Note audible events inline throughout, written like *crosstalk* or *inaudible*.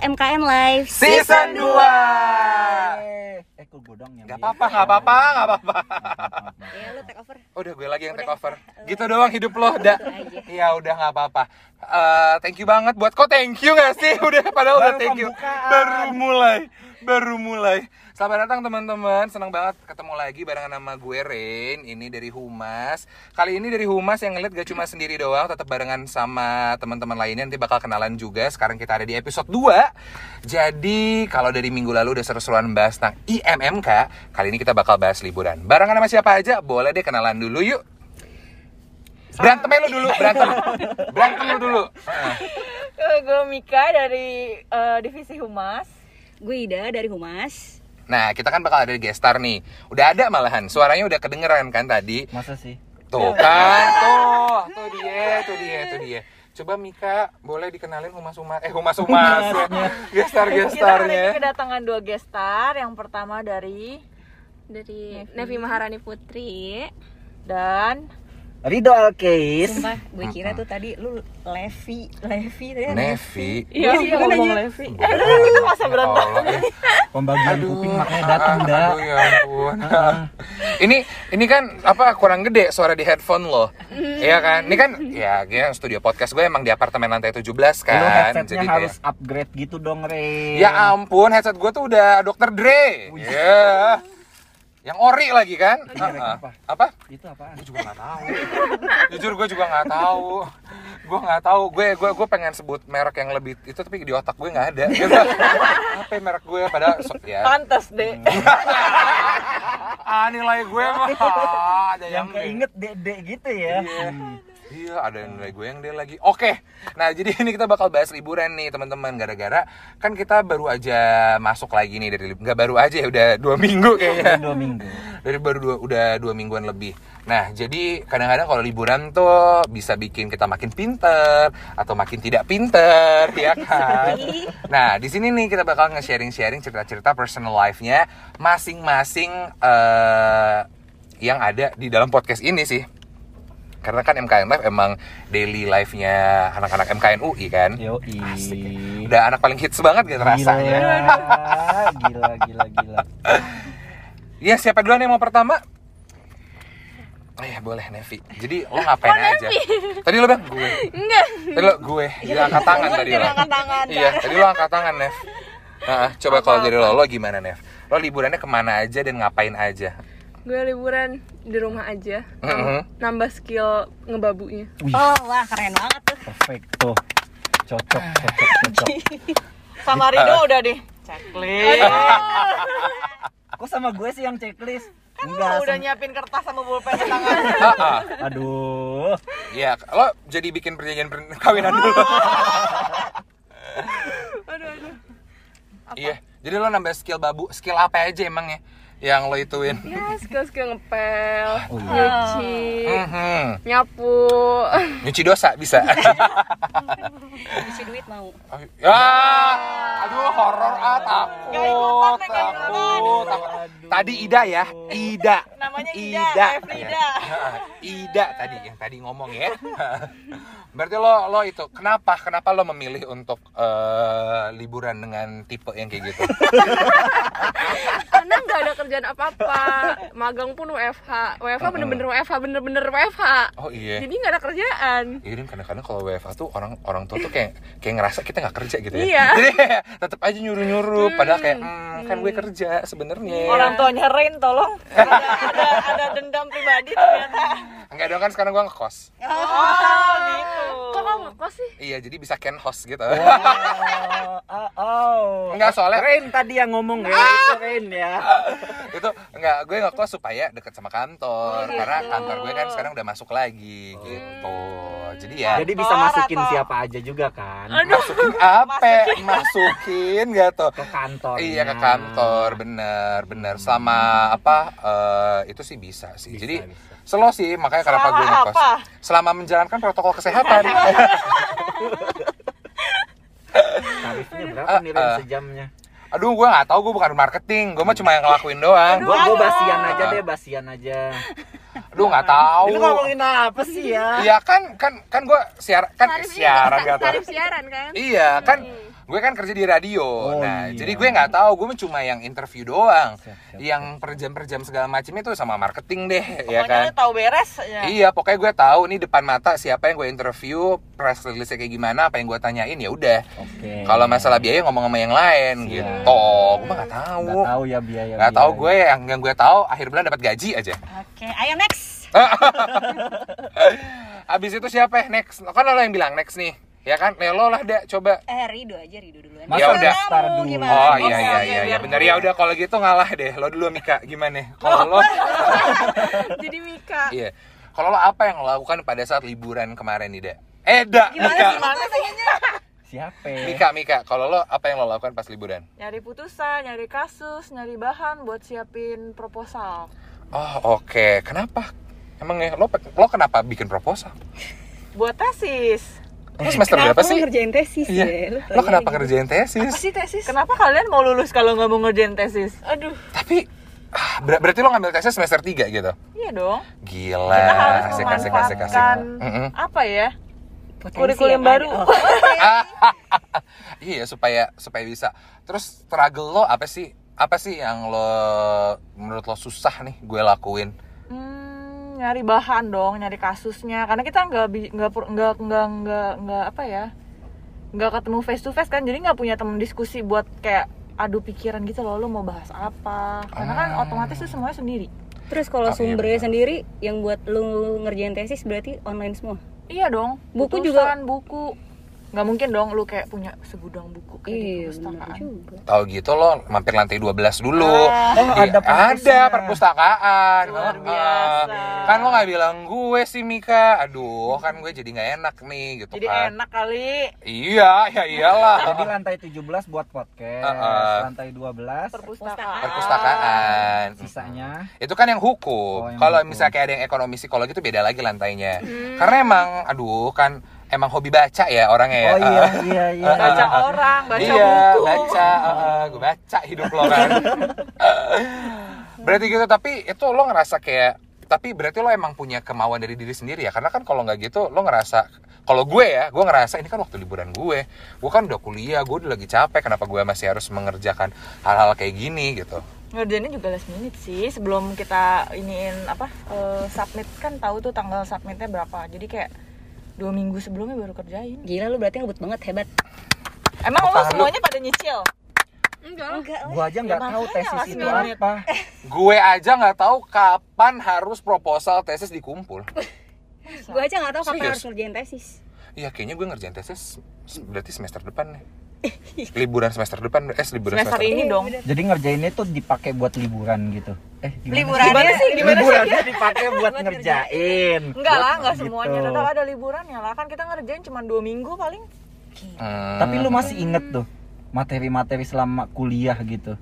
MKN Live. Season 2 Eh, kok gue dong yang Gak apa-apa, gak apa-apa, gak apa-apa. Ya lu take over. Udah gue lagi yang take over. *laughs* Gitu doang hidup lo, *laughs* udah aja. Iya udah gak apa-apa. Eh, Thank you banget buat, kok thank you gak sih? *laughs* Udah padahal udah thank you. Baru mulai, baru mulai Selamat datang teman-teman, senang banget ketemu lagi barengan sama gue Rain Ini dari Humas. Kali ini dari Humas yang ngeliat gak cuma sendiri doang Tetap barengan sama teman-teman lainnya. Nanti bakal kenalan juga. Sekarang kita ada di episode 2 Jadi kalau dari minggu lalu udah seru-seruan bahas tentang IMMK Kali ini kita bakal bahas liburan. Barengan sama siapa aja? Boleh deh kenalan dulu yuk. Berantem lu dulu, berantem. Berantem lu dulu. Heeh. gue Mika dari eh, divisi humas. Gue Ida dari Humas Nah, kita kan bakal ada gestar nih. Udah ada malahan, suaranya udah kedengeran kan tadi. Masa sih? Tuh kan, tuh, tuh dia, tuh dia, tuh dia. Coba Mika, boleh dikenalin humas-humas, eh humas-humas ya. Kita hari ini Gestar-gestarnya. kedatangan dua gestar. Yang pertama dari dari Nevi. Nevi Maharani Putri dan Rido Alkeis. Sumpah, gue kira tuh tadi lu Levi Levi tadi ada Nevi. Iya, sih, ngomong makanya. Levi. Eh, udah, kita masa Ya berantem. Eh. Pembagian Aduh. kuping makanya datang dah. Aduh ya ampun. *laughs* ini ini kan apa kurang gede suara di headphone lo. Iya kan? Ini kan ya gue studio podcast gue emang di apartemen lantai 17 Lu kan. headsetnya kayak- harus upgrade gitu dong, Re. Ya ampun, headset gue tuh udah Dr. Dre. Iya. Yang ori lagi kan? Heeh. apa? Apa? Itu apaan? Gue juga nggak tahu. Jujur gue juga nggak tahu. Gue nggak tahu. Gue gue gue pengen sebut merek yang lebih itu tapi di otak gue nggak ada. Gitu. Apa ya merek gue pada so, ya. Pantes deh. Ah nilai gue mah ah, ada Yang yang, keinget dek-dek gitu ya. Iya. Iya, ada yang nilai gue yang dia lagi. Oke. Nah, jadi *laughs* ini kita bakal bahas liburan nih, teman-teman. Gara-gara kan kita baru aja masuk lagi nih dari nggak baru aja ya, udah dua minggu kayaknya. Dua minggu. *laughs* Dari baru dua, udah dua mingguan lebih. Nah, jadi kadang-kadang kalau liburan tuh bisa bikin kita makin pinter atau makin tidak pinter, *laughs* ya kan? Nah, di sini nih kita bakal nge-sharing-sharing cerita-cerita personal life-nya masing-masing eh, yang ada di dalam podcast ini sih. Karena kan MKN Live emang daily life-nya anak-anak MKN UI kan. Yo, Asik ya. Udah anak paling hits banget gitu rasanya. *laughs* Gila, gila, gila. Iya, siapa duluan yang mau pertama? Oh ya boleh Nevi. Jadi lo ngapain aja? Tadi lo bang gue. enggak Tadi lo gue. Dia angkat tangan tadi lo. angkat tangan. Iya, tadi lo angkat tangan Nev. Nah, coba kalau dari lo, lo gimana Nev? Lo liburannya ke mana aja dan ngapain aja? Gue liburan di rumah aja Mhm. nambah skill ngebabunya Wih, Oh wah keren banget tuh perfect tuh. Cocok, cocok, cocok. *laughs* Sama Rido udah deh. Checklist. Kok sama gue sih yang checklist? Kan Enggak, udah sama- nyiapin kertas sama pulpen di tangan. Ah, ah. Aduh. Iya, lo jadi bikin perjanjian perkawinan dulu. aduh aduh Iya. Jadi lo nambah skill babu, skill apa aja emangnya yang lo ituin? ya skill skill ngepel Oh, iya. nyuci Mhm. nyapu Nyuci dosa bisa. *laughs* Isi duit mau ya, aduh horor ah takut, takut, takut. Tadi Ida ya, Ida. Namanya Ida, Ida. Efrida. Iya. *laughs* Ida tadi yang tadi ngomong ya. *laughs* Berarti lo lo itu kenapa kenapa lo memilih untuk eh, liburan dengan tipe yang kayak gitu? *laughs* karena nggak ada kerjaan apa apa magang pun WFH WFH bener-bener WFH bener-bener WFH Oh iya. jadi nggak ada kerjaan Iya Dan kadang-kadang kalau WFA tuh orang orang tua tuh kayak kayak ngerasa kita nggak kerja gitu ya. Iya. Jadi tetap aja nyuruh-nyuruh padahal kayak hmm, kan gue kerja sebenarnya. Orang tuanya Rain tolong. ada, ada ada dendam pribadi ternyata. Enggak dong kan sekarang gue ngekos. Oh, gitu. kok kamu ngekos sih Iya, jadi bisa can host gitu. Oh, oh, oh. Enggak soalnya Rain tadi yang ngomong ya, itu Rain ya. itu enggak gue ngekos supaya deket sama Oh, kantor gitu. karena kantor gue kan sekarang udah masuk lagi gitu. Jadi ya Jadi bisa masukin atau- siapa aja juga kan? masukin apa? Masukin gak tuh? Ke kantor. Iya ke kantor, bener bener. Selama apa? eh, itu sih bisa sih. Bisa, Jadi bisa. slow sih, makanya kenapa gue ngekos. apa? Selama menjalankan protokol kesehatan. *laughs* Tarifnya berapa nih Rain ah. sejamnya? Aduh, gue nggak tahu, gue bukan marketing, gue mah cuma yang ngelakuin doang. Gua gua basian aja deh, basian aja. Aduh nggak tahu. Itu ngomongin apa sih ya? Iya kan kan kan gue siar kan Tarif ini, siaran gak tau. tarif siaran kan Iya kan gue kan kerja di radio. Oh, nah, iya. jadi gue nggak tahu, gue cuma yang interview doang. Siap, siap, yang per jam per jam segala macam itu sama marketing deh, ya Pokoknya kan. lu tahu beres ya. Iya, pokoknya gue tahu nih depan mata siapa yang gue interview, press release kayak gimana, apa yang gue tanyain ya udah. Oke. Kalau masalah biaya ngomong sama yang lain Siap. gitu. Gue mah nggak tahu. Nggak tahu ya biaya. Nggak tahu gue yang yang gue tahu akhir bulan dapat gaji aja. Oke, ayo next. *laughs* Abis itu siapa ya? Next. Kan lo yang bilang next nih. Ya kan? Lelo lah dah coba. Eh, Rido aja, Rido duluan. Masa Ya udah. daftar dulu. Gimana? Oh iya iya iya iya gue. ya udah kalau gitu ngalah deh. Lo dulu Mika gimana? Kalau lo *laughs* jadi Mika iya. Kalau lo apa yang lo lakukan pada saat liburan kemarin nih, Dek? Eh, Dak, Mika. Gimana sih? Siapa? Mika, Mika, kalau lo apa yang lo lakukan pas liburan? Nyari putusan, nyari kasus, nyari bahan buat siapin proposal. Oh, oke. Kenapa? Emang ya lo lo kenapa bikin proposal? Buat tesis. Lo semester berapa Kenapa sih? lu ngerjain tesis Iya. ya? Lu Lo kenapa tanya ngerjain tesis? sih tesis? Kenapa kalian mau lulus kalau nggak mau ngerjain tesis? Aduh, Tapi ah, ber- berarti lo ngambil tesis semester 3 gitu. iya dong. Gila, Kita harus asik asik asik asik. memanfaatkan Mm-mm. apa ya? Kurikulum yang baru. Oh, *laughs* Iya, supaya supaya bisa. Terus struggle lo apa sih? Apa sih yang lo menurut lo susah nih gue lakuin? Nyari bahan dong, nyari kasusnya. Karena kita nggak nggak nggak nggak nggak nggak apa ya? Nggak ketemu face to face kan, jadi nggak punya temen diskusi buat kayak adu pikiran gitu loh, lu mau bahas apa? Karena kan Ah. otomatis tuh semuanya sendiri. Terus kalau iya sumbernya sendiri yang buat lu ngerjain tesis berarti online semua. Iya dong. Buku putusan, buku. Nggak mungkin dong lu kayak punya segudang buku kayak di Iya, benar perpustakaan. juga. Tahu gitu lo mampir lantai 12 dulu. Ah. Oh, Di- ada ada perpustakaan. Luar Heeh. biasa. Kan lo nggak bilang gue sih Mika. Aduh, kan gue jadi nggak enak nih gitu Jadi kan. enak kali Iya, ya iyalah. Jadi lantai 17 buat podcast, Heeh. lantai 12 perpustakaan. Perpustakaan. sisanya Itu kan yang hukum. Oh, Kalau misalnya kayak ada yang ekonomi psikologi itu beda lagi lantainya. Karena emang aduh kan emang hobi baca ya orangnya ya. Oh iya iya iya. Baca orang, baca iya, buku. baca. gue baca hidup lo kan. *laughs* berarti gitu tapi itu lo ngerasa kayak tapi berarti lo emang punya kemauan dari diri sendiri ya karena kan kalau nggak gitu lo ngerasa kalau gue ya gue ngerasa ini kan waktu liburan gue gue kan udah kuliah gue udah lagi capek kenapa gue masih harus mengerjakan hal-hal kayak gini gitu Ngerjainnya juga last minute sih sebelum kita iniin apa eh, submit kan tahu tuh tanggal submitnya berapa. Jadi kayak dua minggu sebelumnya baru kerjain. Gila lu berarti ngebut banget hebat. Emang lu semuanya pada nyicil? enggak Enggak Gua aja nggak Ya, tahu tesis itu apa. gue aja nggak tahu kapan harus proposal tesis dikumpul Gue aja gak tahu kapan Serius? harus ngerjain tesis. Iya kayaknya gue ngerjain tesis berarti semester depan nih liburan semester depan eh liburan Semester semester, ini dong. Jadi ngerjainnya tuh dipakai buat liburan gitu. Eh gimana? Liburannya Gimana sih? Gimana sih? Liburannya dipakai buat ngerjain. Enggak lah, enggak Gitu. semuanya. Tetap ada liburannya lah. Kan kita ngerjain cuma dua minggu paling. Hmm. Tapi lu masih inget tuh materi-materi selama kuliah gitu.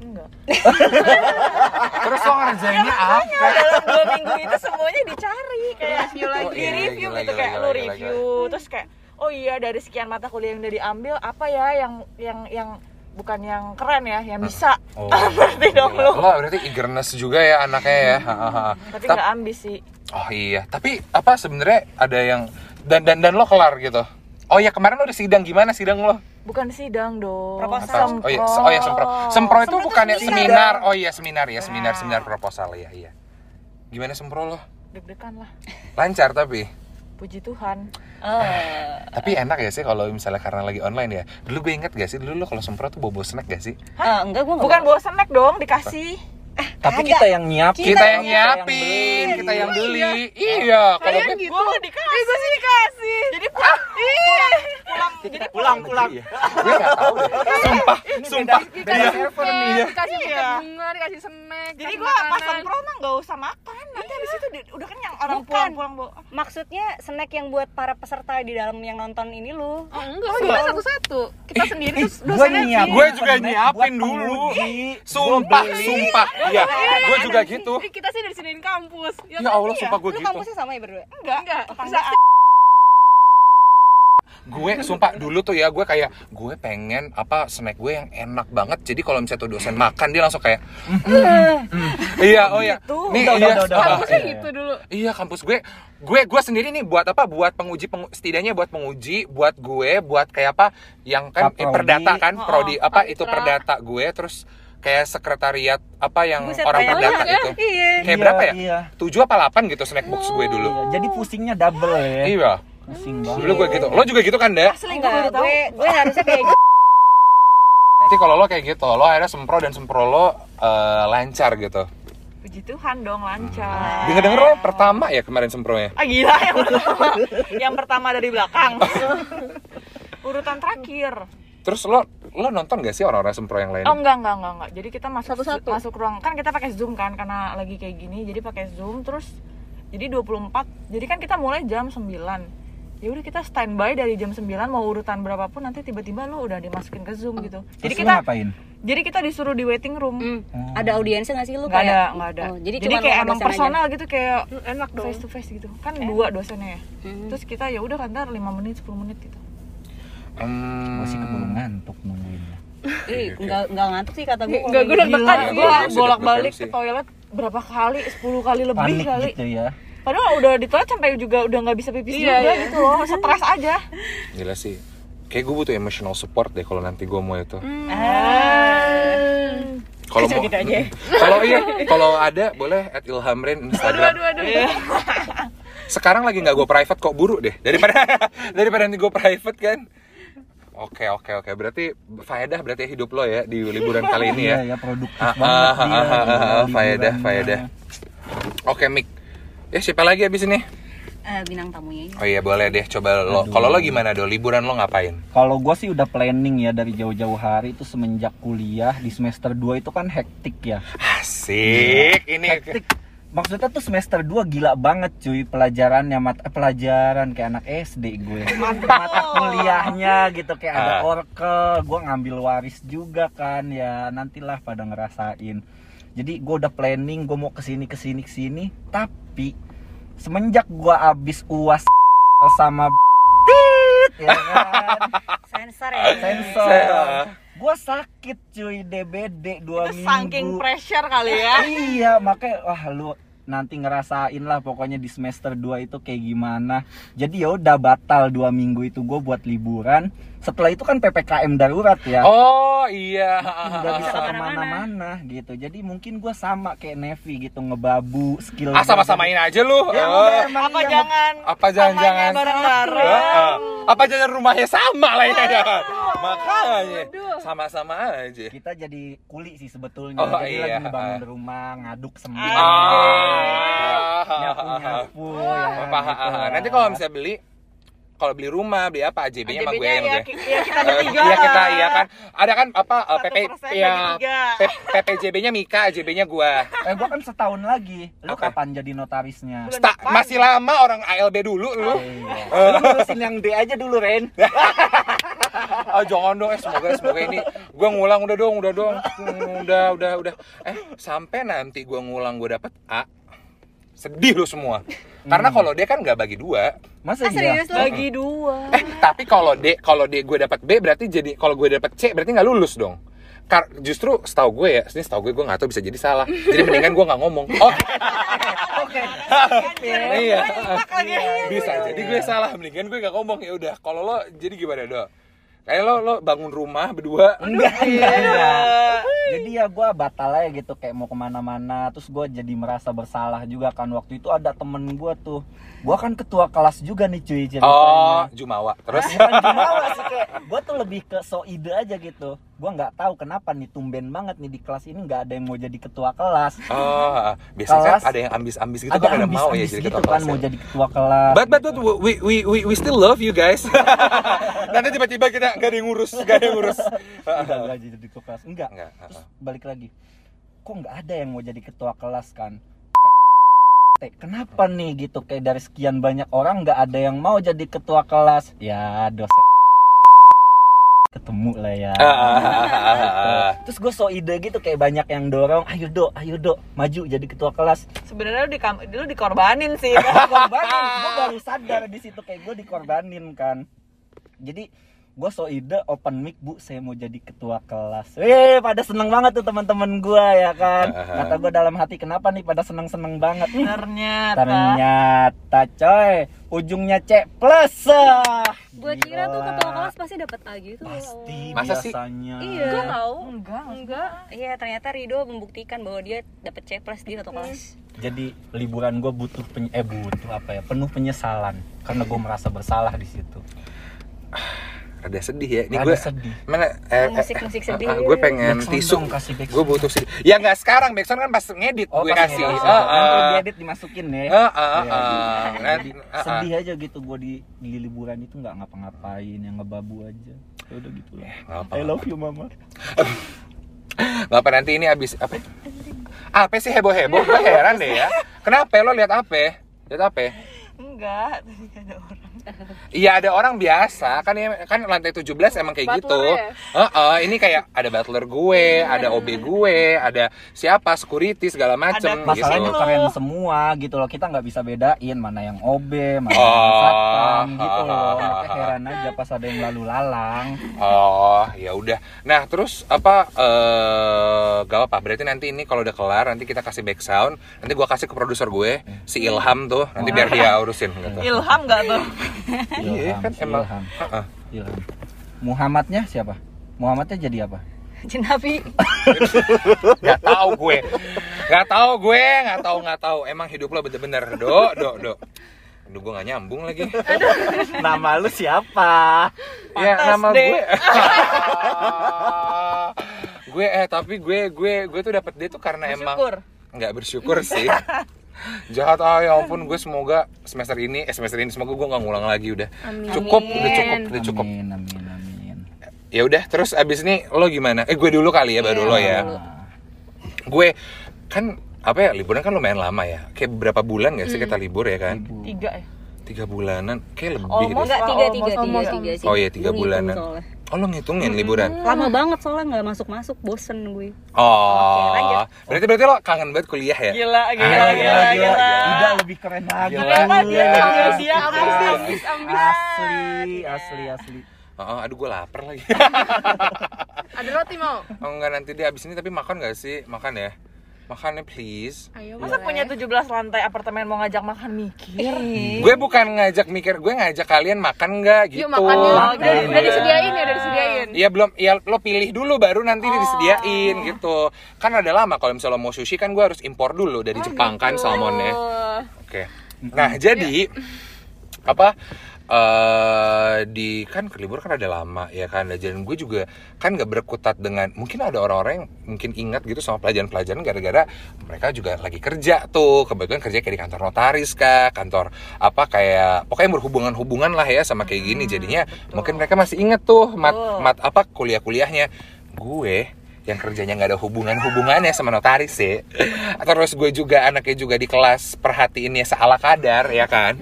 Enggak. *laughs* terus lo ngerjainnya apa Dalam dua minggu itu semuanya dicari kayak review lagi, Oh, iya, review gila, gitu gila, kayak gila, lu gila, review terus kayak oh iya dari sekian mata kuliah yang udah diambil apa ya yang yang yang bukan yang keren ya, yang bisa. *laughs* Oh, Berarti dong lu. Lo berarti eagerness juga ya anaknya ya. Hahaha. Tapi Tap- nggak ambis sih. oh iya, tapi apa sebenarnya ada yang dan dan dan lo kelar gitu. Oh iya kemarin lo di sidang gimana sidang lo? Bukan sidang dong. Proposal. Apa? Oh iya, oh iya sempro. Sempro itu Sempro itu bukannya seminar. seminar. Oh iya seminar ya, seminar Nah. seminar proposal ya, iya. Gimana sempro lo? Deg-degan lah. Lancar tapi. Puji Tuhan. Oh. Tapi enak ya sih kalau misalnya karena lagi online ya. Dulu gue inget gak sih dulu lo kalau sempro tuh bobo snack gak sih? Ah, enggak gua enggak. Bukan bawa snack dong, dikasih. Tapi Kagak. kita yang nyiapin. Kita, yang kita yang nyiapin, beli. kita yang beli. Iya, kalau Kalian gue gitu. Gue dikasih. gue sih dikasih. Jadi pulang. Iya. Pulang. Jadi Pulang pulang. gue gak tahu deh. Sumpah, sumpah. Dikasih dikasih Iya. buket bunga dikasih snack Jadi dikasih gue pas sempro mah gak usah makan. Nanti habis itu di- udah kenyang orang pulang-pulang bawa. Maksudnya snack yang buat para peserta di dalam yang nonton ini lu. Oh, enggak, sebenarnya satu-satu. Kita sendiri terus dosennya nyiapin Gue juga nyiapin dulu. Sumpah, sumpah. Iya, gue juga gitu. Kita sih dari sini kampus. Ya Allah, sumpah gue Lu gitu. kampusnya sama ya berdua? Enggak. Enggak. Gue sumpah dulu tuh ya gue kayak gue pengen apa snack gue yang enak banget jadi kalau misalnya tuh dosen makan dia langsung kayak iya oh iya nih Udah, iya udah, udah, ah. Kampusnya iya. gitu dulu. Iya kampus gue, gue gue sendiri nih buat apa? Buat penguji, pengu- setidaknya buat penguji, buat gue, buat kayak apa? Yang kan eh, perdata kan, Oh, prodi apa itu perdata gue, terus kayak sekretariat apa yang Buset, orang perdata ya. itu. Iya. Kayak Iya, berapa ya? Iya. Tujuh apa delapan gitu snack box gue dulu. Iya, Jadi pusingnya double ya. Iya, Pusing banget. dulu gue gitu. Lo juga gitu kan, Dek? Asli Enggak, tahu. gue gue harusnya kayak *laughs* gitu. Jadi kalau lo kayak gitu, lo akhirnya sempro dan sempro lo eh, lancar gitu. Puji Tuhan dong lancar. Denger-denger lo pertama ya kemarin sempronya? Ah gila yang pertama. yang pertama dari belakang. *laughs* Urutan terakhir. Terus lo lo nonton gak sih orang-orang sempro yang lain? Oh enggak enggak enggak enggak. Jadi kita masuk Satu-satu. masuk ruang kan kita pakai Zoom kan karena lagi kayak gini. Jadi pakai Zoom terus jadi 24. Jadi kan kita mulai jam 9. Ya udah kita standby dari jam 9 mau urutan berapapun nanti tiba-tiba lu udah dimasukin ke Zoom gitu. Jadi Terus lu kita ngapain? jadi kita disuruh di waiting room. Hmm. Ada audiensnya nggak sih lu Nggak kayak? ada, nggak ada. Oh, jadi, jadi kayak emang dosen aja. personal gitu kayak Enak dong. face to face gitu. Kan dua dosennya ya. Hmm. Terus kita ya udah kan ntar 5 menit 10 menit gitu. Hmm. Gue sih keburu ngantuk nungguinnya. Ih, enggak enggak ngantuk sih kata gue. Enggak, gue udah gue bolak-balik ke toilet berapa kali? 10 kali lebih Panik kali. gitu ya. Padahal udah di toilet sampai juga udah nggak bisa pipis Iya, juga iya. gitu loh, stres aja. Gila sih. Kayak gue butuh emotional support deh kalau nanti gue mau itu. Ah. Kalau mau, gitu aja. *laughs* kalau iya, kalau ada boleh at Ilhamrin Instagram. Aduh, aduh, aduh. Sekarang lagi nggak gue private kok buru deh daripada *laughs* daripada nanti gue private kan. Oke oke oke berarti faedah berarti hidup lo ya di liburan kali ini ya. Iya ya produktif Ah, banget ah, dia. ah, ah, ah, faedah, faedah. Oke Mik. Ya siapa lagi abis ini? Eh, bintang tamunya ini. Oh iya boleh deh coba lo. Kalau lo gimana do? Liburan lo ngapain? Kalau gue sih udah planning ya dari jauh-jauh hari itu semenjak kuliah di semester 2 itu kan hektik ya. Asik. Ini Hektik. Maksudnya tuh semester 2 gila banget cuy pelajarannya mat eh, pelajaran kayak anak SD gue. *laughs* Mata kuliahnya gitu kayak ada Ah. orkel, gue ngambil waris juga kan ya nantilah pada ngerasain. Jadi gue udah planning gue mau ke sini ke sini ke sini. Tapi semenjak gue abis uas *laughs* sama *laughs* tit ya kan? Sensor ya. sensor. Gue sakit cuy DBD dua Itu minggu. saking pressure kali ya. iya makanya wah lu nanti ngerasain lah pokoknya di semester 2 itu kayak gimana jadi ya udah batal dua minggu itu gue buat liburan setelah itu kan ppkm darurat ya Oh iya. nggak bisa *laughs* ke mana-mana gitu jadi mungkin gue sama kayak Nevi gitu ngebabu skill Ah sama-samain aja lu. ya, Oh. udah, emang Apa iya, jangan Apa jangan-jangan bareng-bareng? Heeh. Apa jangan rumahnya sama lah ya? Makanya sama-sama aja. kita jadi kuli sih sebetulnya Oh, jadi iya. lagi ngebangun rumah ngaduk semen Ah. Nyapu nyapu ya Paham. gitu. Nanti kalau misalnya beli kalau beli rumah beli apa AJB-nya sama gue yang ya, ya kita Eh, bertiga. *laughs* Iya kita iya kan. Ada kan apa eh, PP persen ya PPJB-nya Mika, AJB-nya gua. eh gua kan setahun lagi lu Apa? kapan jadi notarisnya Sta- depan. masih lama orang ALB dulu lu. Iya. Lu ngurusin yang D aja dulu Ren *laughs* Ah jangan dong, eh semoga semoga ini gua ngulang udah dong, udah dong. Udah, udah, udah. Eh, sampai nanti gua ngulang gua dapet A. Sedih lu semua. Karena kalau dia kan nggak bagi dua. masa Ah, iya serius lu? Bagi dua. Eh, tapi kalau D, kalau D gue dapat B berarti jadi kalau gue dapat C berarti nggak lulus dong. Kar justru setahu gue ya, ini setahu gue gue nggak tahu bisa jadi salah. Jadi mendingan gue nggak ngomong. *laughs* Oh, oke iya. lagi. Bisa jadi gue salah, mendingan gue nggak ngomong ya udah. Kalau lo jadi gimana do? Kayak lo lo bangun rumah berdua. *laughs* enggak enggak enggak jadi ya gua batal aja gitu kayak mau ke mana-mana. Terus gua jadi merasa bersalah juga kan. Waktu itu ada temen gua tuh. Gua kan ketua kelas juga nih cuy ceritanya. Oh, Jumawa. Terus? Bukan jumawa sih kayak. Gue tuh lebih ke so ide aja gitu gue nggak tahu kenapa nih tumben banget nih di kelas ini nggak ada yang mau jadi ketua kelas Oh, biasanya kan Kelas- ada yang ambis-ambis gitu ada kan ada ambis mau ya ambis jadi gitu ketua kan kelas. mau ya. jadi ketua kelas But but but we we we we still love you guys. *laughs* Nanti tiba-tiba kita gak ada yang ngurus, gak ada yang ngurus. enggak enggak jadi ketua kelas enggak Enggak. terus balik lagi kok nggak ada yang mau jadi ketua kelas kan kenapa nih gitu kayak dari sekian banyak orang nggak ada yang mau jadi ketua kelas ya dosen ketemu lah ya Ah. terus gue so ide gitu kayak banyak yang dorong ayo do ayo do maju jadi ketua kelas Sebenarnya lu, di lu dikorbanin sih. *laughs* korbanin gue baru sadar di situ kayak gue dikorbanin kan jadi gue so ide open mic bu saya mau jadi ketua kelas eh pada seneng banget tuh teman-teman gue ya kan kata gue dalam hati kenapa nih pada seneng seneng banget ternyata ternyata coy ujungnya C plus ah. Gue kira tuh ketua kelas pasti dapat A gitu. pasti Masa sih? biasanya Iya. Gue tahu. enggak Enggak. Iya, ternyata Rido membuktikan bahwa dia dapat C plus di ketua kelas. jadi liburan gue butuh penye- eh butuh apa ya penuh penyesalan karena gue merasa bersalah di situ Rada sedih ya. Ini Rada gue sedih mana eh, Musik-musik sedih. gue pengen tisu. Gue butuh sedih. Ya nggak sekarang, backsound kan pas ngedit Oh, gue kasih. ngedit. Heeh. Nanti diedit dimasukin ya. Heeh, Iya, Jadi heeh. sedih aja gitu gue di di liburan itu nggak ngapa-ngapain yang ngebabu aja. Ya udah gitu lah. Apa-apa. I love you mama. Nggak apa nanti ini abis apa? Apa sih heboh heboh? Gue heran deh ya. Kenapa lo lihat apa? Lihat apa? enggak tadi ada orang Iya ada orang biasa kan ya kan lantai 17 emang kayak gitu. Ya? Heeh, ini kayak ada butler gue, ada OB gue, ada siapa security segala macem Ada gitu. Masalahnya Gitu. keren semua gitu loh. Kita nggak bisa bedain mana yang OB, mana yang Oh. satpam gitu loh. *laughs* Mereka heran aja pas ada yang lalu lalang. Oh, ya udah. Nah, terus apa eh gak apa berarti nanti ini kalau udah kelar nanti kita kasih back sound. Nanti gua kasih ke produser gue, si Ilham tuh. Nanti biar dia urusin gitu. *laughs* ilham nggak tuh *laughs* Iya, kan si emang. Ilham. Heeh. Ilham. Muhammadnya siapa? Muhammadnya jadi apa? Jenapi. *laughs* Gak tahu gue. Gak tahu gue, gak tahu gak tahu. Emang hidup lo bener-bener do do do. Aduh, gue gak nyambung lagi. Nama lu siapa? ya Pantes nama deh. gue. Gue eh tapi gue gue gue tuh dapet dia tuh karena emang bersyukur? Nggak bersyukur sih. *laughs* Jahat ah ya ampun gue semoga semester ini eh semester ini semoga gue nggak ngulang lagi udah. Amin. cukup udah cukup udah cukup. Amin, amin, amin. ya udah terus abis ini lo gimana? Eh gue dulu kali ya baru lo ya. gue kan apa ya liburan kan lumayan lama ya. Kayak berapa bulan gak sih kita libur ya kan? Tiga ya tiga bulanan kayak lebih Almost deh Enggak, tiga, Oh, tiga, tiga, tiga sih. Oh iya, tiga bulanan. soalnya. oh lo ngitungin liburan Lama banget soalnya nggak masuk-masuk, bosen gue. oh lanjut. berarti berarti lo kangen banget kuliah ya gila gila Ah, gila gila, Ida lebih keren lagi. Gila. Dia Gila. panggil dia Ambis. Asli, asli, asli. Oh, aduh gue lapar lagi Ada roti mau? Oh enggak nanti dia abis ini tapi makan gak sih? Makan ya? Makan ya please Ayo. masa punya 17 lantai apartemen mau ngajak makan mikir Gue bukan ngajak mikir, gue ngajak kalian makan nggak gitu Yuk makan yuk. Oh, Udah, gitu. udah disediain ya, udah disediain. Iya belum, ya lo pilih dulu baru nanti disediain gitu Kan ada lama kalau misalnya mau sushi kan gue harus impor dulu dari Jepang kan salmonnya Oh. Oke Nah jadi apa eh di kan libur kan ada lama ya kan? Dan gue juga kan nggak berkutat dengan mungkin ada orang-orang yang mungkin ingat gitu sama pelajaran-pelajaran gara-gara mereka juga lagi kerja tuh. Kebetulan kerja kayak di kantor notaris kah kantor apa kayak pokoknya berhubungan-hubungan lah ya sama kayak gini. Jadinya mungkin mereka masih inget tuh mat Betul. mat apa kuliah-kuliahnya. Gue yang kerjanya nggak ada hubungan-hubungannya sama notaris sih. *laughs* Terus gue juga anaknya juga di kelas perhatiinnya seala kadar ya kan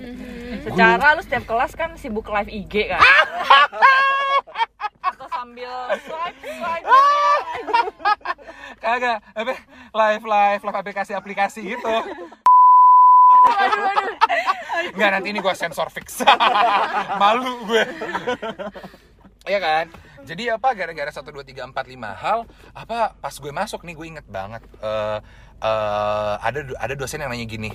secara lu setiap kelas kan sibuk live IG kan? *laughs* Atau sambil swipe swipe kagak apa live live live aplikasi aplikasi gitu. Nggak nanti ini gue sensor fix. *laughs* Malu gue Iya kan? Jadi apa gara-gara 1, 2, 3, 4, 5 hal Apa pas gue masuk nih gue inget banget eh eh, ada ada dosen yang nanya gini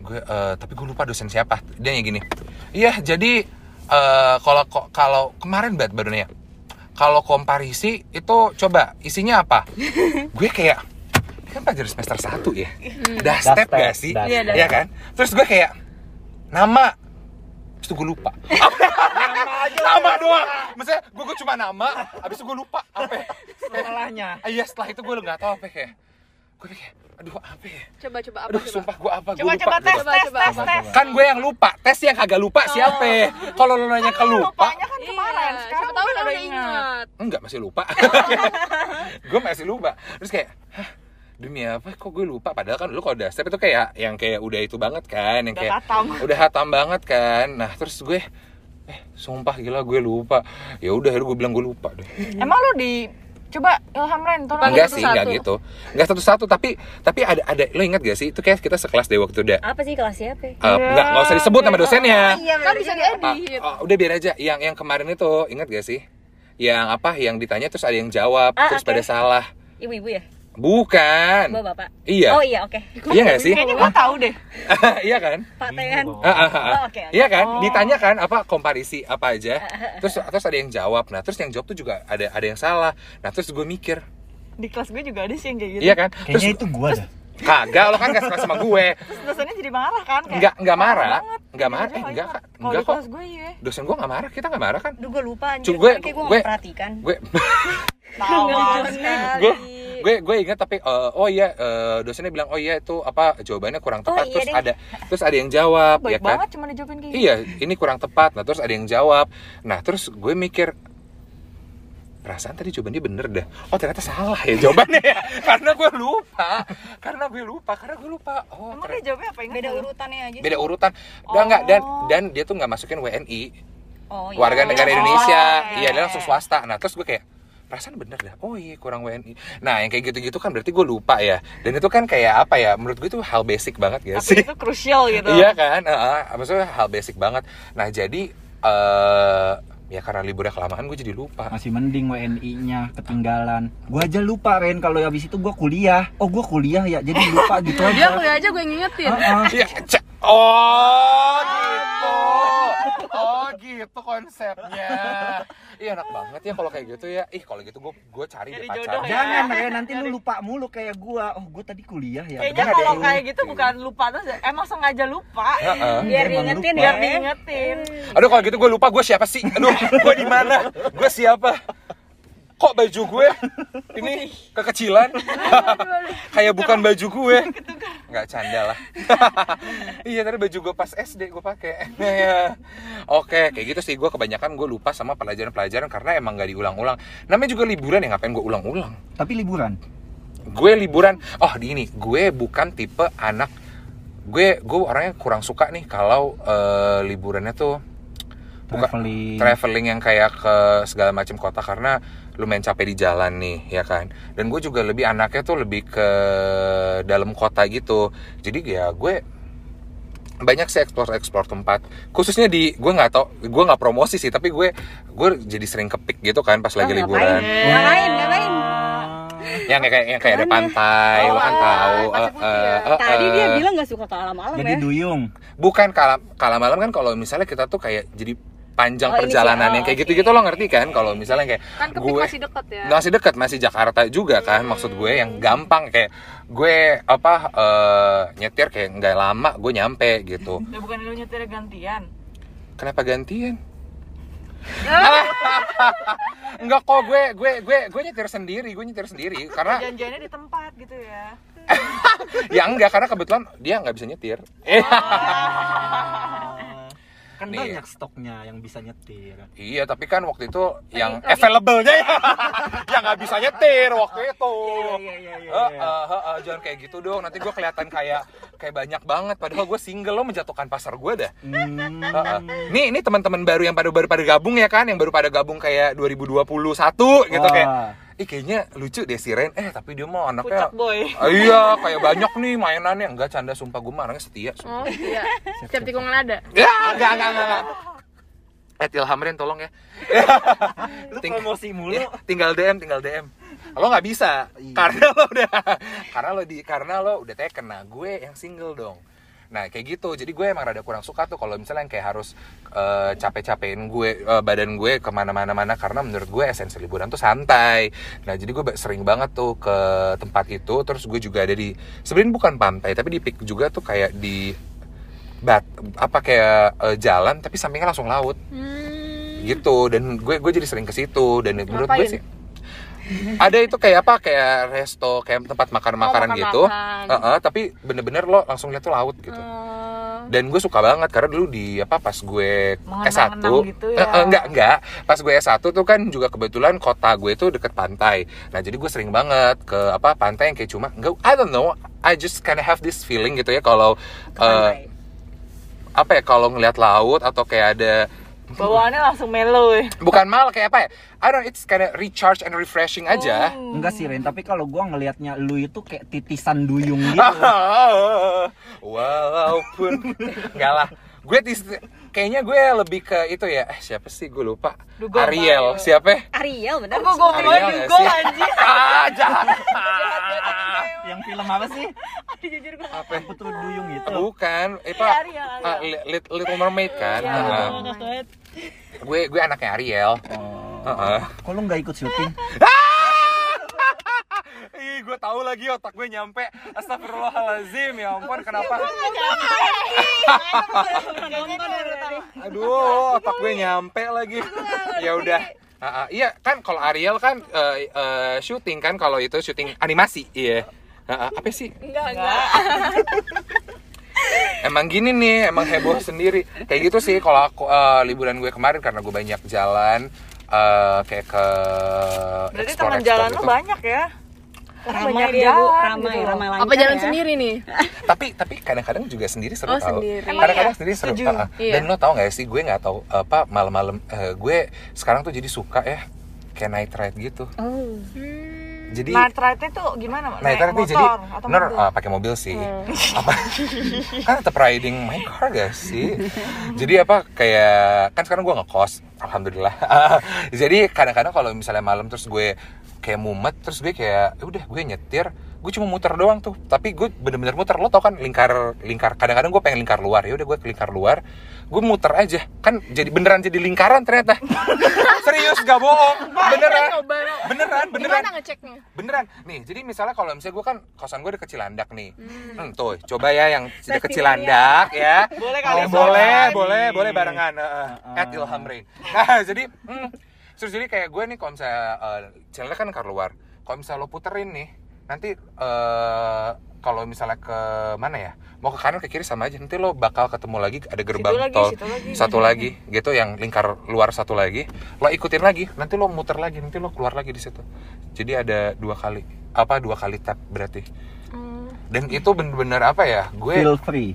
gue eh, tapi gue lupa dosen siapa. Dia nanya gini. Iya jadi eh, kalau ko- kalau kemarin banget baru nanya kalau komparisi itu coba isinya apa? *laughs* Gue kayak ini kan pelajaran semester 1 ya? Dah step gak sih. Iya, Iya kan? Terus gue kayak nama. Terus itu gue lupa. *laughs* Nama doang. maksudnya gue, gue cuma nama abis itu gue lupa apa ya? Setelahnya. Ah, iya setelah itu gue nggak tahu apa ya, kayak gue kayak aduh apa ya? Coba coba apa aduh coba? sumpah gue apa? Gue coba lupa. coba tes. Coba, tes coba. tes Coba, tes. coba. kan gue yang lupa tes yang kagak lupa siapa kalau lo nanya ke lupa. lupanya kan kemarin Iya, sekarang siapa tahu udah udah ingat. enggak masih lupa. *laughs* Gue masih lupa. Terus kayak hah demi apa? Kok gue lupa? Padahal kan lu kalau udah step itu kayak yang kayak udah itu banget kan yang Udah kayak katam. udah hatam banget kan. Nah terus gue eh sumpah gila gue lupa. Ya udah gue bilang gue lupa deh. Emang lu di Coba Ilham Ren, tolong enggak sih enggak gitu. Enggak satu-satu tapi tapi ada ada lo ingat gak sih? Itu kayak kita sekelas deh waktu udah Apa sih kelas siapa? Eh, enggak nggak usah disebut nama dosennya. Kan bisa diedit oh, udah biar aja. Yang yang kemarin itu ingat gak sih? Yang apa? Yang ditanya terus ada yang jawab Ah, terus oke. pada salah. Ibu-ibu ya? Bukan Bapak-bapak? iya Oh iya, oke. iya gak sih Kayaknya gue tahu deh. *laughs* iya kan Pak Tehan. Ah, ah, ah. Oh, oke, oke. Iya kan? Ditanya kan apa komparisi apa aja. Terus terus ada yang jawab. Nah, terus yang jawab tuh juga ada ada yang salah. Nah, terus gue mikir, Di kelas gue juga ada sih yang kayak gitu. iya kan? Terus Kayaknya itu gua dah. kagak lo kan gak suka sama gue. Terus dosennya jadi marah kan? Kayak, Enggak enggak "Parah marah. banget." Enggak marah. aja, Eh, enggak iya. Kak. Enggak kok. kelas gue iya. Dosen gue gak marah, kita gak marah kan? Duh, gue lupa anjir. Gue- Kayak gue gue- gak perhatikan. Gue Tawa *laughs* gue gue gue ingat tapi eh, oh iya eh, dosennya bilang oh iya itu apa jawabannya kurang Oh, tepat iya terus deh. ada terus ada yang jawab ya Baik kan banget cuma dijawabin kayak gitu. Iya, ini kurang tepat. Nah, terus ada yang jawab. Nah, terus gue mikir perasaan tadi jawabannya bener dah. Oh, ternyata salah ya jawabannya ya. *laughs* karena gue lupa. Karena gue lupa, karena gue lupa. Oh, Emang ternyata- dia jawabnya apa? Ingat Beda urutannya aja. beda urutan. Enggak enggak dan Oh. dan dia tuh nggak masukin WNI. Oh iya. Warga negara Oh, Indonesia. iya. Iya, dia langsung swasta. Nah, terus gue kayak perasaan bener dah. Oh iya, kurang WNI. Nah, yang kayak gitu-gitu kan berarti gue lupa ya. Dan itu kan kayak apa ya? Menurut gue itu hal basic banget gak sih? Tapi itu krusial gitu. Iya kan, Heeh, maksudnya hal basic banget. Nah jadi eh ya karena liburnya kelamaan gue jadi lupa. Masih mending WNI-nya ketinggalan. Gua aja lupa Ren kalau habis itu gua kuliah. Oh, gua kuliah ya. Jadi lupa *laughs* gitu aja. dia kuliah aja gue ngingetin Heeh. *laughs* Iya, cek. Oh gitu, *laughs* oh gitu konsepnya. Iya enak banget ya kalau kayak gitu ya. Ih kalau gitu gue gue cari deh Jadi pacar. jodoh ya. Jangan Ren, nanti lu lupa mulu kayak gua. Oh, gua tadi kuliah ya. Kayaknya kalau deh. kayak gitu bukan lupa terus emang sengaja lupa. Heeh. Biar Emang diingetin ya. Biar diingetin. Aduh kalau gitu gue lupa gue siapa sih? Aduh gue di mana? Gue siapa? Kok baju gue *laughs* ini kekecilan? *laughs* Kayak bukan baju gue. *laughs* Nggak canda lah. iya tadi baju gue pas SD gue pakai. Oke kayak gitu sih gue kebanyakan gue lupa sama pelajaran-pelajaran karena emang nggak diulang-ulang. Namanya juga liburan ya ngapain gue ulang-ulang? Tapi liburan. Gue liburan. Oh di ini gue bukan tipe anak gue gue orangnya kurang suka nih kalau eh, liburannya tuh buka- Traveling. traveling yang kayak ke segala macam kota karena lumayan capek di jalan nih ya kan dan gue juga lebih anaknya tuh lebih ke dalam kota gitu jadi ya gue banyak sih explore explore tempat khususnya di gue nggak tau gue nggak promosi sih tapi gue gue jadi sering kepik gitu kan pas lagi Oh, liburan ngapain? Ngapain? Ngapain? yang kayak yang kayak ada pantai lo kan Oh, tahu eh, ya. eh, eh, Tadi dia eh. bilang gak suka ke alam-alam Jadi ya. duyung. bukan kala kala malam kan kalau misalnya kita tuh kayak jadi panjang Oh, ini sih, perjalanan oh, yang kayak gitu-gitu lo ngerti kan? Kalau misalnya kayak kan gue masih deket ya. Masih dekat masih Jakarta juga kan. Maksud gue yang gampang kayak gue apa eh, nyetir kayak nggak lama gue nyampe gitu. *laughs* Ya bukan lu nyetir gantian. kenapa gantian? Enggak kok gue gue gue gue nyetir sendiri gue nyetir sendiri. Karena Janjiannya di tempat gitu ya. *laughs* ya enggak karena kebetulan dia nggak bisa nyetir. Eh *laughs* Kan Nih. banyak stoknya yang bisa nyetir. iya tapi kan waktu itu yang lagi- available-nya ya *laughs* yang nggak bisa nyetir waktu itu Iya iya iya. Eh, eh, eh, eh, jangan kayak gitu dong nanti gue kelihatan kayak kayak banyak banget padahal gue single lo menjatuhkan pasar gue dah Hmm. Eh, eh. nih ini teman-teman baru yang baru baru pada gabung ya kan yang baru pada gabung kayak 2021 gitu Wah. kayak ih kayaknya lucu deh si Ren. Eh tapi dia mau anaknya Pucak boy. Ah, iya kayak banyak nih mainannya. Enggak canda sumpah. Gue mah orangnya setia sumpah. oh iya. Setiap tikungan ada ya enggak enggak enggak, enggak. *laughs* Eh Tilham Ren tolong ya. *laughs* Lu Ting- promosi mulu. Ya, tinggal DM tinggal DM lo nggak bisa. Karena lo udah *laughs* karena lo di karena lo udah taken nah gue yang single dong nah kayak gitu. Jadi gue emang rada kurang suka tuh kalau misalnya yang kayak harus eh, capek-capekin gue eh, badan gue ke mana-mana mana karena menurut gue esensi liburan tuh santai. Nah jadi gue sering banget tuh ke tempat itu. Terus gue juga ada di sebenarnya bukan pantai tapi di pik juga tuh kayak di bat apa kayak eh, jalan tapi sampingnya langsung laut. Hmm. gitu. Dan gue gue jadi sering ke situ. Dan menurut gue Ngapain? sih ada itu kayak apa kayak resto kayak tempat makan makanan Oh, makan-makan. gitu Heeh, tapi bener-bener lo langsung lihat tuh laut gitu Oh. dan gue suka banget karena dulu di apa pas gue S1 Mengenang-menang gitu ya. Eh, enggak enggak pas gue S1 tuh kan juga kebetulan kota gue itu deket pantai nah jadi gue sering banget ke apa pantai yang kayak cuma enggak I don't know I just kind of have this feeling gitu ya kalau pantai. apa ya kalau ngelihat laut atau kayak ada bawaannya langsung mellow ya bukan mal kayak apa ya? I don't know, it's kinda recharge and refreshing aja. Enggak sih Ren, tapi kalau gua ngelihatnya lu itu kayak titisan duyung gitu. *laughs* walaupun enggak lah. Gue tis- kayaknya gue lebih ke itu ya eh siapa sih gue lupa Dugong Ariel Mario. siapa ya? Ariel bener Kok gue nggak dugong sih? anjir *laughs* ah jangan Yang film apa sih? apa ya? Putri duyung itu. bukan eh Iya, pak Ariel, ah, Li- Li- Little Mermaid kan Iya. Ah, gue gue anaknya Ariel Oh. Heeh. Kok lu nggak ikut syuting? Ih, gue tahu lagi otak gue nyampe. Astagfirullahalazim, ya ampun, kenapa? *laughs* Aduh, otak gue nyampe lagi. Ya udah. Ah, ah. iya kan kalau Ariel kan eh, eh, syuting kan kalau itu syuting animasi, iya. Ah, ah. apa sih? enggak enggak *laughs* Emang gini nih, emang heboh sendiri. Kayak gitu sih kalau aku eh, liburan gue kemarin karena gue banyak jalan eh, kayak ke berarti explore- teman jalan gitu. banyak ya ramai banyak dia bu ramai gitu. ramai lancar apa jalan ya. sendiri nih *laughs* tapi tapi kadang-kadang juga sendiri seru Oh, tau sendiri. kadang-kadang sendiri seru ah. Iya. dan lo tau gak sih gue nggak tahu apa malam-malam eh, gue sekarang tuh jadi suka ya kayak night ride gitu oh jadi night ride-nya tuh gimana Mak? night ride motor jadi atau bener ah, pakai mobil sih. *laughs* Apa? Kan tetap riding my car gak sih? Jadi apa kayak kan sekarang gue ngekos alhamdulillah. *laughs* Jadi kadang-kadang kalau misalnya malam terus gue kayak mumet terus gue kayak "Ya udah gue nyetir gue cuma muter doang tuh. Tapi gue bener-bener muter. Lo tau kan lingkar lingkar kadang-kadang gue pengen lingkar luar. Ya udah gue ke lingkar luar. Gue muter aja. Kan jadi beneran jadi lingkaran ternyata. *laughs* Serius gak bohong. Beneran. beneran beneran. ngeceknya? Beneran. Nih jadi misalnya kalau misalnya gue kan kosan gue deket Cilandak nih. Hmm, tuh coba ya yang deket Cilandak ya. Boleh Oh, kali boleh. barengan. boleh boleh barengan. Uh, Uh-uh. at Ilham Rain *laughs* nah jadi hmm, terus jadi kayak gue nih kalau misalnya uh, Cilandak kan keluar luar. Kalau misalnya lo puterin nih nanti eh kalau misalnya ke mana ya? Mau ke kanan ke kiri sama aja. Nanti lo bakal ketemu lagi ada gerbang lagi, tol situ lagi. satu *laughs* lagi gitu yang lingkar luar satu lagi. Lo ikutin lagi nanti lo muter lagi nanti lo keluar lagi di situ. Jadi ada dua kali apa dua kali tap berarti. Dan itu bener-bener apa ya? Gue Feel free.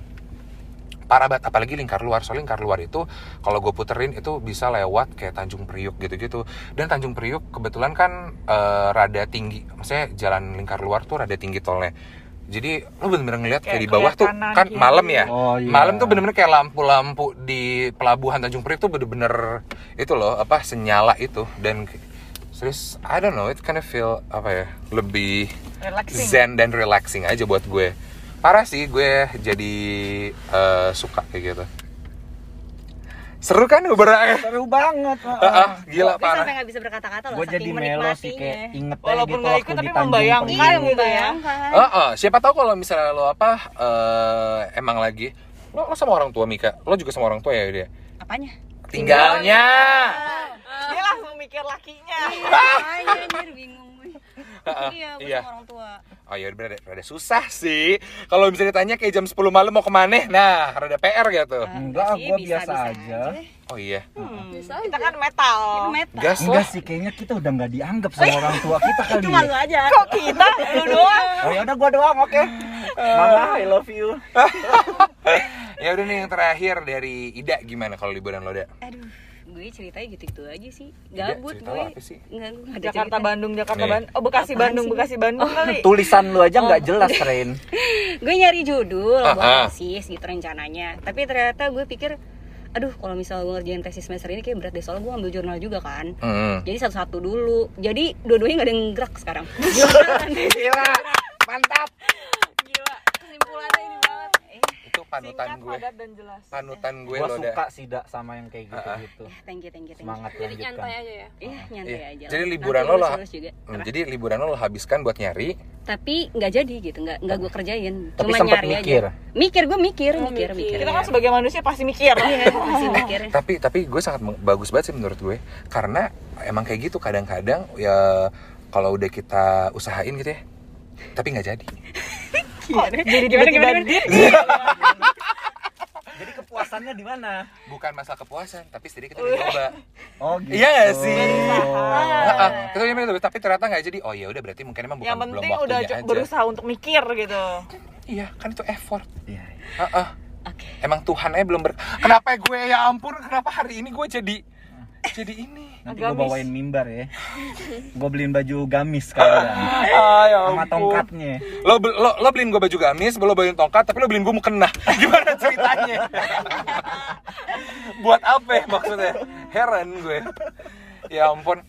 Parah banget apalagi lingkar luar. Soalnya lingkar luar itu kalau gue puterin itu bisa lewat kayak Tanjung Priuk gitu-gitu. Dan Tanjung Priuk kebetulan kan eh, rada tinggi. Maksudnya jalan lingkar luar tuh rada tinggi tolnya. Jadi lo bener-bener ngeliat kayak, Kayak di bawah tuh kanan, kan kiri. malam ya? Oh, iya. malam tuh bener-bener kayak lampu-lampu di pelabuhan Tanjung Priuk tuh bener-bener itu loh apa senyala itu. Dan serius I don't know it kind of feel apa ya lebih Relaxing. zen dan relaxing aja buat gue parah sih gue jadi eh, suka kayak gitu seru kan ngobrolnya Seru banget. Ah, ah, gila Gue parah sampai nggak bisa berkata-kata loh Gue jadi melo sih kayak inget aja Walaupun gitu nggak ikut, tapi membayangkan. Iya, gitu ya. membayangkan. Eh, eh, siapa tahu kalau misalnya lo apa eh, emang lagi lo, lo sama orang tua Mika lo juga sama orang tua ya dia Apanya? tinggalnya dia langsung mikir lakinya anjir bingung gue. Iya, gue iya. sama orang tua. Oh ya rada, rada susah sih. Kalau bisa ditanya kayak jam 10 malam mau ke mana, nah rada PR gitu. Enggak, Sih, gue biasa aja. Oh iya. bisa kita kan metal Itu meta. Gas Enggak sih, kayaknya kita udah nggak dianggap sama *laughs* orang tua kita kali Itu ya. malu aja. kok kita *laughs* lu doang Oh ya udah gua doang, oke. Mama, I love you. *laughs* Ya udah nih yang terakhir dari Ida gimana kalau liburan lo, Da? Aduh, gue ceritanya gitu-gitu aja sih. Ida, Gabut gue. nggak ada Jakarta cerita. Bandung Jakarta. Bandung oh Bekasi Apaan Bandung sih? Bekasi Bandung kali Tulisan lu aja nggak jelas, Ren. *laughs* gue nyari judul Ah, ah. buat tesis gitu rencananya tapi ternyata gue pikir aduh kalau misalnya gue ngerjain tesis semester ini kayak berat deh soalnya gue ambil jurnal juga kan Hmm. jadi satu-satu dulu jadi dua-duanya nggak ada yang gerak sekarang *laughs* Gila, mantap. gila kesimpulannya ini banget Itu panutan singkat gue. padat dan jelas Panutan gue Gua lo, Da. suka sih dak sama yang kayak Ah, ah. gitu-gitu. thank you thank you thank you Semangat jadi nyantai aja ya iya nyantai Iya. aja Jadi liburan lo juga Hmm? Jadi liburan lo lo habiskan buat nyari. tapi nggak jadi gitu nggak nggak gue kerjain Tapi cuma sempet nyari mikir. aja mikir gue mikir Oh, mikir mikir. mikir kita kan sebagai manusia pasti mikir iya masih mikir *laughs* Tapi tapi gue sangat bagus banget sih menurut gue. Karena emang kayak gitu kadang-kadang ya kalau udah kita usahain gitu ya. Tapi nggak jadi. *laughs* jadi tiba-tiba dia Jadi kepuasannya di mana? Bukan masalah kepuasan, tapi sedikit kita udah coba. *laughs* Oh gitu. Iya sih? Heeh, kita udah gitu, tapi ternyata nggak jadi. Oh ya udah berarti mungkin emang bukan yang belum penting udah aja. berusaha untuk mikir gitu Iya, kan itu effort. Iya. Heeh. Oke. Emang Tuhan aja belum ber... Kenapa gue ya ampun, kenapa hari ini gue jadi jadi ini? Nanti gue bawain mimbar ya. Gue beliin baju gamis kalian. *laughs* Ah, ya Sama tongkatnya. Lo, bel- lo, lo beliin gue baju gamis, lo beliin tongkat, tapi lo beliin gue mukena. *laughs* Gimana ceritanya? *laughs* Buat apa ya maksudnya? Heran gue. Ya ampun.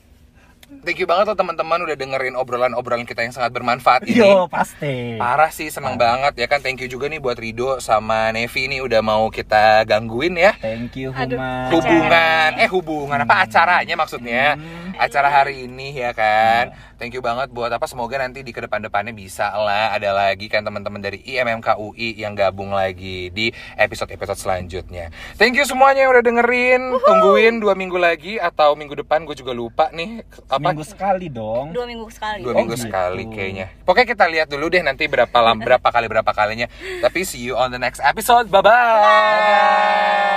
Thank you banget lo teman-teman udah dengerin obrolan-obrolan kita yang sangat bermanfaat ini. Yo, pasti. Parah sih, seneng banget ya kan. Thank you juga nih buat Rido sama Nevi nih udah mau kita gangguin ya. Thank you, Aduh. Huma. Hubungan, eh hubungan apa acaranya maksudnya? Hmm. Acara hari ini ya kan. Thank you banget buat apa semoga nanti di ke depan-depannya bisa lah ada lagi kan teman-teman dari IMMK UI yang gabung lagi di episode-episode selanjutnya. Thank you semuanya yang udah dengerin. Tungguin dua minggu lagi atau minggu depan gue juga lupa nih apa Minggu sekali dong. Dua minggu sekali. dua Oh, minggu gitu. sekali kayaknya. Pokoknya kita lihat dulu deh nanti berapa lam berapa kali berapa kalinya. Tapi see you on the next episode. Bye bye.